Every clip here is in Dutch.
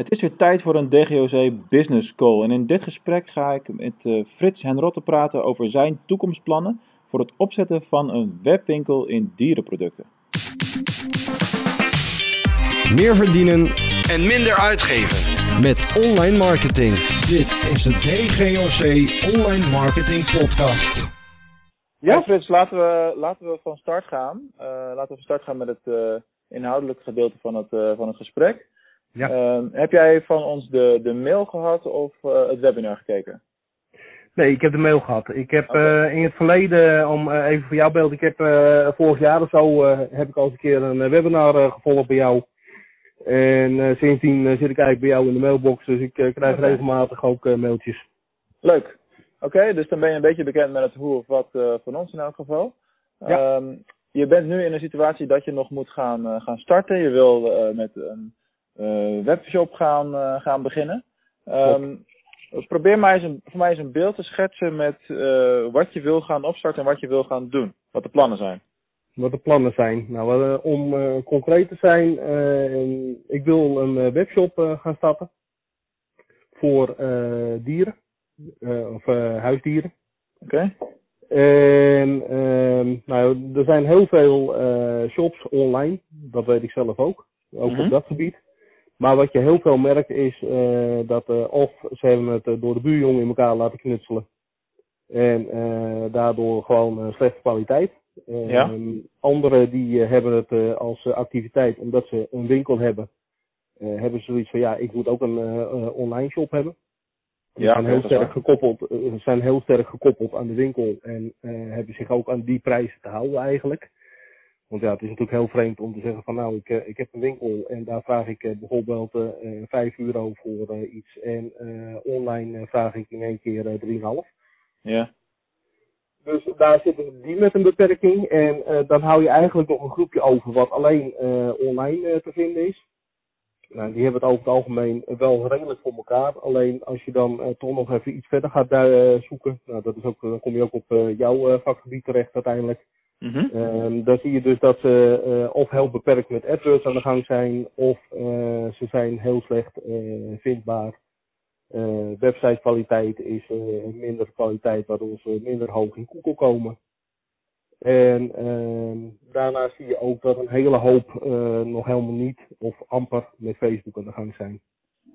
Het is weer tijd voor een DGOC Business Call. En in dit gesprek ga ik met uh, Frits Henrotte praten over zijn toekomstplannen voor het opzetten van een webwinkel in dierenproducten. Meer verdienen en minder uitgeven. met online marketing. Dit is de DGOC Online Marketing Podcast. Ja, Frits, laten we, laten we van start gaan. Uh, laten we van start gaan met het uh, inhoudelijke gedeelte van het, uh, van het gesprek. Ja. Uh, heb jij van ons de, de mail gehad of het webinar gekeken? Nee, ik heb de mail gehad. Ik heb uh, in het verleden, om uh, even voor jouw beeld, ik heb vorig jaar of zo, heb ik al eens een keer een webinar gevolgd bij jou. En sindsdien zit ik eigenlijk bij jou in de mailbox, dus ik krijg regelmatig ook mailtjes. Leuk. Oké, dus dan ben je een beetje bekend met het hoe of wat van ons in elk geval. Ja. Um, je bent nu in een situatie dat je nog moet gaan, gaan starten. Je wil met een webshop gaan, gaan beginnen. Um, probeer maar eens een, voor mij eens een beeld te schetsen met wat je wil gaan opstarten en wat je wil gaan doen. Wat de plannen zijn. Wat de plannen zijn. Nou, om concreet te zijn, ik wil een webshop gaan starten voor dieren. Of huisdieren. Oké. En uh, nou, er zijn heel veel shops online, dat weet ik zelf ook, ook Mhm. op dat gebied. Maar wat je heel veel merkt is uh, dat of ze hebben het door de buurjongen in elkaar laten knutselen. En daardoor gewoon slechte kwaliteit. Ja. Anderen die hebben het als activiteit omdat ze een winkel hebben. hebben ze zoiets van ja, ik moet ook een online shop hebben. Die Ja, zijn heel sterk gekoppeld, zijn heel sterk gekoppeld aan de winkel en hebben zich ook aan die prijzen te houden eigenlijk. Want ja, het is natuurlijk heel vreemd om te zeggen van nou, ik, uh, ik heb een winkel en daar vraag ik uh, bijvoorbeeld uh, 5 euro voor uh, iets en uh, online vraag ik in één keer uh, 3,5. Ja. Dus daar zitten die met een beperking en dan hou je eigenlijk nog een groepje over wat alleen online te vinden is. Nou, die hebben het over het algemeen wel redelijk voor elkaar. Alleen als je dan toch nog even iets verder gaat zoeken, nou, dat is ook, dan kom je ook op jouw vakgebied terecht uiteindelijk. Mm -hmm. um, dan zie je dus dat ze of heel beperkt met AdWords aan de gang zijn, of ze zijn heel slecht vindbaar. websitekwaliteit is minder kwaliteit, waardoor ze minder hoog in Google komen. En uh, daarna zie je ook dat een hele hoop nog helemaal niet of amper met Facebook aan de gang zijn.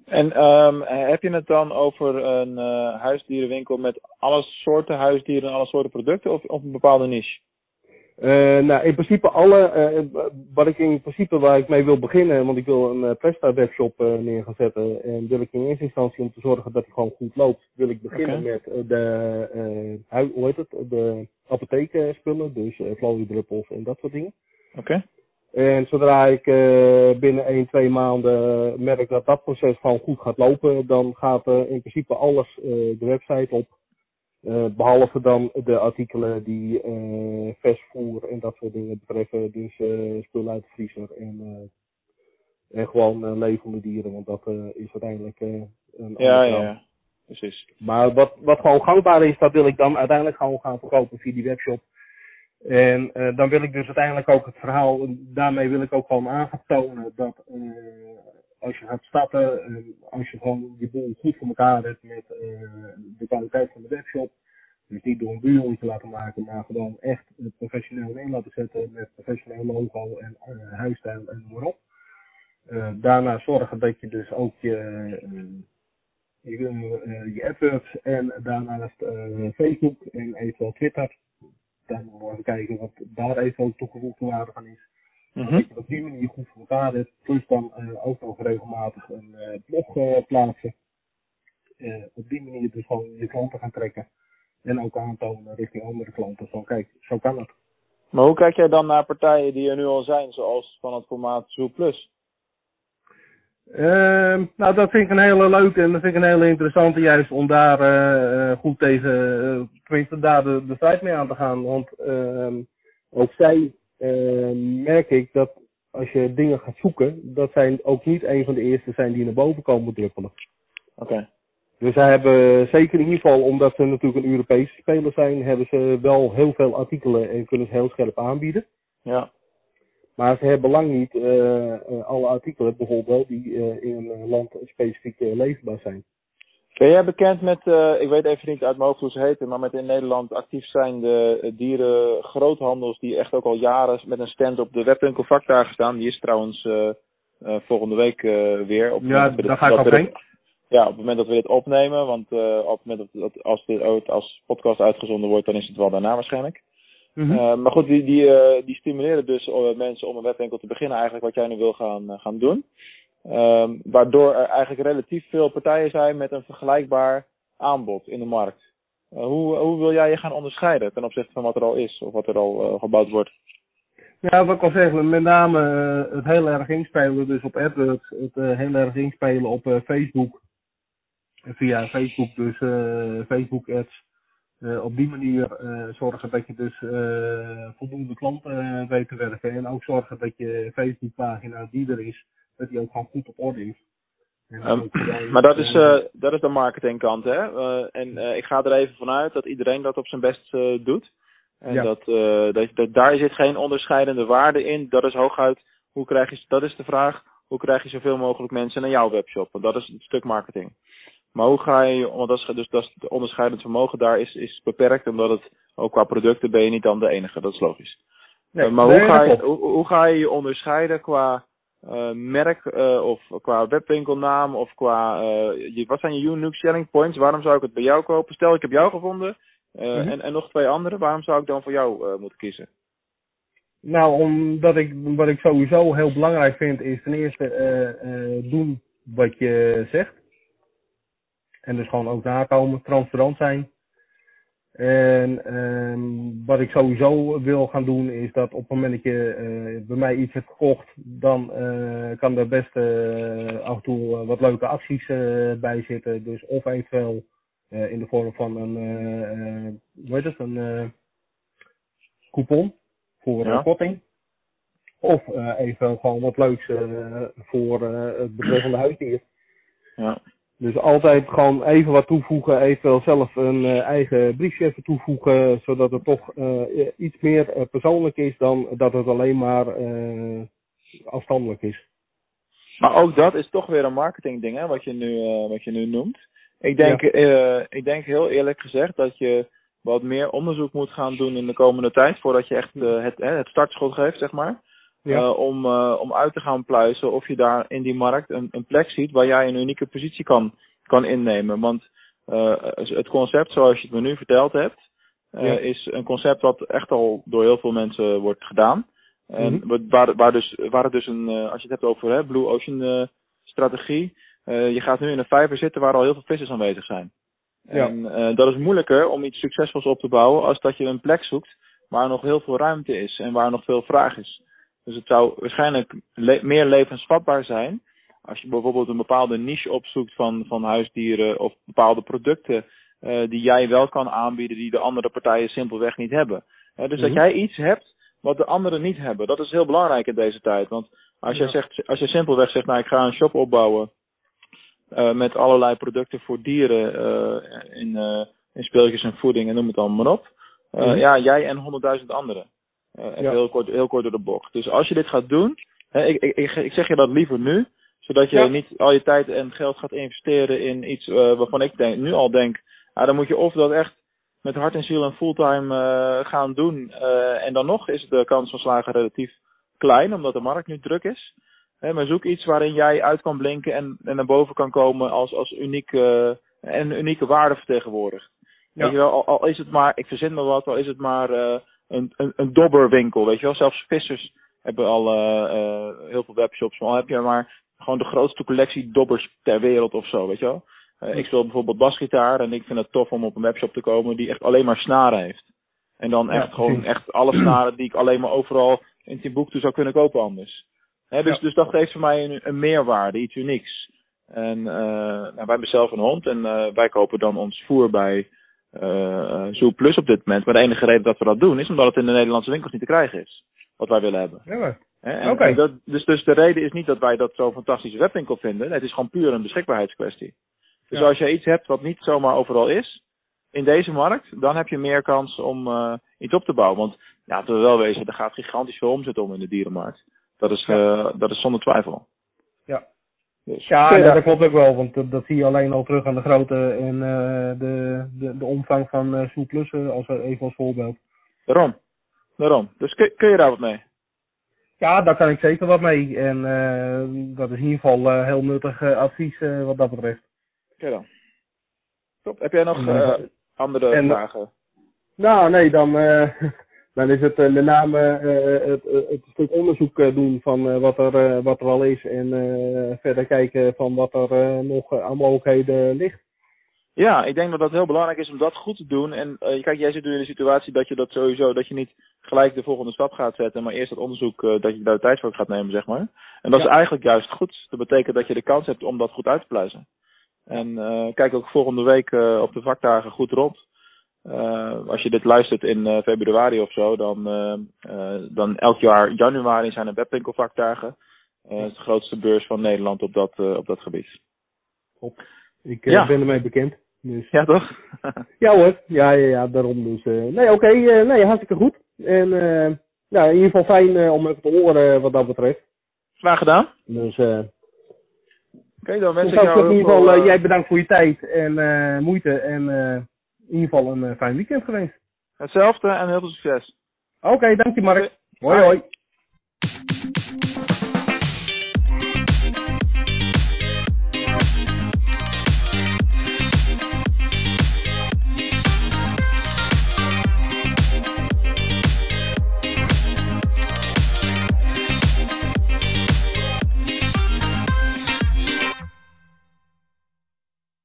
En um, heb je het dan over een huisdierenwinkel met alle soorten huisdieren en alle soorten producten of, of een bepaalde niche? Uh, nou, in principe alle, uh, wat ik in principe waar ik mee wil beginnen, want ik wil een uh, Presta webshop neer gaan zetten en wil ik in eerste instantie om te zorgen dat die gewoon goed loopt, wil ik beginnen met de, hui- hoe heet het, de apotheekspullen, dus uh, druppels en dat soort dingen. Oké. En zodra ik binnen 1, 2 maanden merk dat dat proces gewoon goed gaat lopen, dan gaat in principe alles de website op. Uh, behalve dan de artikelen die uh, versvoer en dat soort dingen betreffen. Dus uh, spullen uit de vriezer en, en gewoon levende dieren. Want dat is uiteindelijk een Ja, ja, ja. Precies. Maar wat, wat gewoon gangbaar is, dat wil ik dan uiteindelijk gewoon gaan verkopen via die webshop. En dan wil ik dus uiteindelijk ook het verhaal, daarmee wil ik ook gewoon aan gaan tonen dat als je gaat starten, uh, als je gewoon je boel goed voor elkaar hebt met de kwaliteit van de webshop. Dus niet door een buurhondje laten maken, maar gewoon echt professioneel neer laten zetten met professioneel logo en huisstijl en noem maar op. daarna zorgen dat je dus ook je, je, uh, je AdWords en daarnaast Facebook en eventueel Twitter. Dan moeten we kijken wat daar eventueel toegevoegde waarde van is. Mm Dat je op die manier goed voor elkaar hebt. Plus dan uh, ook nog regelmatig een uh, blog uh, plaatsen. op die manier dus gewoon je klanten gaan trekken. En ook aantonen richting andere klanten. Van kijk, zo kan het. Maar hoe kijk jij dan naar partijen die er nu al zijn, zoals van het formaat Zoo Plus? Uh, nou, dat vind ik een hele leuke en dat vind ik een hele interessante, juist om daar goed tegen, tenminste daar de, de strijd mee aan te gaan. Want uh, ook zij merk ik dat als je dingen gaat zoeken, dat zij ook niet een van de eerste zijn die naar boven komen druppelen. Oké. Okay. Dus zij hebben zeker in ieder geval, omdat ze natuurlijk een Europese speler zijn, hebben ze wel heel veel artikelen en kunnen ze heel scherp aanbieden. Ja. Maar ze hebben lang niet eh, eh, alle artikelen bijvoorbeeld die eh, in een land specifiek leverbaar zijn. Ben jij bekend met, eh, ik weet even niet uit mijn hoofd hoe ze heten, maar met in Nederland actief zijnde uh, dieren groothandels die echt ook al jaren met een stand op de webwinkel vakdagen staan. Die is trouwens eh, eh, volgende week eh, weer. Op Ja, dat daar ga ik heen. dit- Ja, op het moment dat we dit opnemen, want eh, op het moment dat, dat als dit ooit als podcast uitgezonden wordt, dan is het wel daarna waarschijnlijk. Eh, maar goed, die, die, eh, die stimuleren dus eh, mensen om een webwinkel te beginnen, eigenlijk wat jij nu wil gaan, eh, gaan doen. Ehm, waardoor er eigenlijk relatief veel partijen zijn met een vergelijkbaar aanbod in de markt. Eh, hoe, hoe wil jij je gaan onderscheiden ten opzichte van wat er al is of wat er al eh, gebouwd wordt? Ja, wat ik al zeg, met name eh, het heel erg inspelen dus op AdWords, het heel erg inspelen op Facebook. Via Facebook dus Facebook ads. Op die manier zorgen dat je dus voldoende klanten weet te werven. En ook zorgen dat je Facebookpagina die er is, dat die ook gewoon goed op orde is. Ehm, maar dat is, eh, dat is de marketingkant, hè? Eh, en eh, ik ga er even vanuit dat iedereen dat op zijn best doet. En Ja. dat, dat, dat daar zit geen onderscheidende waarde in. Dat is hooguit, hoe krijg je, dat is de vraag, hoe krijg je zoveel mogelijk mensen naar jouw webshop? Want dat is een stuk marketing. Maar hoe ga je, want dat is, dus dat is het onderscheidend vermogen daar is, is beperkt, omdat het ook qua producten ben je niet dan de enige, dat is logisch. nee, maar nee, hoe, ga je, hoe, hoe ga je je onderscheiden qua eh, merk eh, of qua webwinkelnaam of qua eh, je, wat zijn je unique selling points? Waarom zou ik het bij jou kopen? Stel ik heb jou gevonden Mhm. en, en nog twee anderen, waarom zou ik dan voor jou moeten kiezen? Nou, omdat ik, wat ik sowieso heel belangrijk vind, is ten eerste doen wat je zegt. En dus gewoon ook nakomen, transparant zijn. En ehm, wat ik sowieso wil gaan doen, is dat op het moment dat je eh, bij mij iets hebt gekocht, dan eh, kan er best eh, af en toe wat leuke acties bij zitten. Dus of eventueel in de vorm van een, hoe heet het, een coupon voor Ja. een korting. Of eventueel gewoon wat leuks voor het betreffende huisdier. Ja. Dus altijd gewoon even wat toevoegen, eventueel zelf een eh, eigen briefje even toevoegen, zodat het toch eh, iets meer eh, persoonlijk is dan dat het alleen maar afstandelijk is. Maar ook dat is toch weer een marketingding, hè, wat je nu, wat je nu noemt. Ik denk, eh, ik denk heel eerlijk gezegd dat je wat meer onderzoek moet gaan doen in de komende tijd, voordat je echt het, het startschot geeft, zeg maar. Ja. Eh, om, eh, om uit te gaan pluizen of je daar in die markt een, een plek ziet waar jij een unieke positie kan, kan innemen. Want eh, het concept zoals je het me nu verteld hebt, Ja. is een concept wat echt al door heel veel mensen wordt gedaan. En Mhm. waar, waar, dus, waar het dus een, als je het hebt over hè, Blue Ocean strategie, je gaat nu in een vijver zitten waar al heel veel vissers aanwezig zijn. Ja. En dat is moeilijker om iets succesvols op te bouwen als dat je een plek zoekt waar nog heel veel ruimte is en waar nog veel vraag is. Dus het zou waarschijnlijk le- meer levensvatbaar zijn als je bijvoorbeeld een bepaalde niche opzoekt van, van huisdieren of bepaalde producten eh, die jij wel kan aanbieden die de andere partijen simpelweg niet hebben. Dus dat Mhm. jij iets hebt wat de anderen niet hebben. Dat is heel belangrijk in deze tijd. Want als jij, Ja. zegt, als je simpelweg zegt, nou ik ga een shop opbouwen eh, met allerlei producten voor dieren eh, in, in speeltjes en voeding en noem het allemaal maar op. Mhm. Ja, jij en honderdduizend anderen. Ja. heel, kort, heel kort door de bocht. Dus als je dit gaat doen, hè, ik, ik, ik, zeg je dat liever nu, zodat je Ja. niet al je tijd en geld gaat investeren in iets eh, waarvan ik denk, nu al denk, ah, dan moet je of dat echt met hart en ziel en fulltime eh, gaan doen. en dan nog is de kans van slagen relatief klein, omdat de markt nu druk is. Hè, maar zoek iets waarin jij uit kan blinken en, en naar boven kan komen als, als uniek, en een unieke waarde vertegenwoordigt. Ja. Weet je wel, al, al is het maar, ik verzin me wat, al is het maar een, een, een dobberwinkel, weet je wel. Zelfs vissers hebben al eh, eh, heel veel webshops, maar al heb je maar gewoon de grootste collectie dobbers ter wereld of zo, weet je wel. Eh, ik speel bijvoorbeeld basgitaar en ik vind het tof om op een webshop te komen die echt alleen maar snaren heeft. En dan echt Ja, gewoon echt alle snaren die ik alleen maar overal in Timbuktu zou kunnen kopen anders. Hè, dus, Ja. dus dat geeft voor mij een, een meerwaarde, iets unieks. En nou, wij hebben zelf een hond en wij kopen dan ons voer bij eh Zoo Plus op dit moment. Maar de enige reden dat we dat doen is omdat het in de Nederlandse winkels niet te krijgen is. Wat wij willen hebben. Ja, en- Oké. en dat, dus, dus de reden is niet dat wij dat zo'n fantastische webwinkel vinden. Het is gewoon puur een beschikbaarheidskwestie. Dus Ja. als je iets hebt wat niet zomaar overal is, in deze markt, dan heb je meer kans om eh, iets op te bouwen. Want ja, laten we wel wezen, er gaat gigantisch veel omzet om in de dierenmarkt. Dat is, eh, dat is zonder twijfel. Ja. Dus, dat klopt ook wel, want dat, dat zie je alleen al terug aan de grootte en eh, de, de, de omvang van eh Plussen, als even als voorbeeld. Daarom. Daarom. Dus kun, kun je daar wat mee? Ja, daar kan ik zeker wat mee. En eh, dat is in ieder geval heel nuttig advies wat dat betreft. Oké dan. Top. Heb jij nog andere en- vragen? Nou, nee, dan, eh, dan is het eh, met name eh, het, het, het stuk onderzoek eh, doen van eh, wat, er, eh, wat er al is. En eh, verder kijken van wat er eh, nog eh, aan mogelijkheden ligt. Ja, ik denk dat dat heel belangrijk is om dat goed te doen. En eh, kijk, jij zit nu in de situatie dat je dat sowieso, dat je niet gelijk de volgende stap gaat zetten, maar eerst dat onderzoek, eh, dat je daar de tijd voor gaat nemen, zeg maar. En dat Ja. is eigenlijk juist goed. Dat betekent dat je de kans hebt om dat goed uit te pluizen. En eh, kijk ook volgende week eh, op de vakdagen goed rond. Eh, als je dit luistert in eh, februari of zo, dan, eh, dan elk jaar januari zijn er webwinkelvakdagen. Het is de grootste beurs van Nederland op dat, op dat gebied. Ik Ja. ben ermee bekend. Dus. Ja, toch? Ja hoor, ja, ja, ja daarom dus. nee, oké, nee, hartstikke goed. En nou, in ieder geval fijn om even te horen wat dat betreft. Graag gedaan. Dus, Oké, dan wens dus ik jou in ieder geval, jij bedankt voor je tijd en moeite. En in ieder geval een eh, fijn weekend geweest. Hetzelfde en heel veel succes. Oké, dank je Mark. Hoi hoi.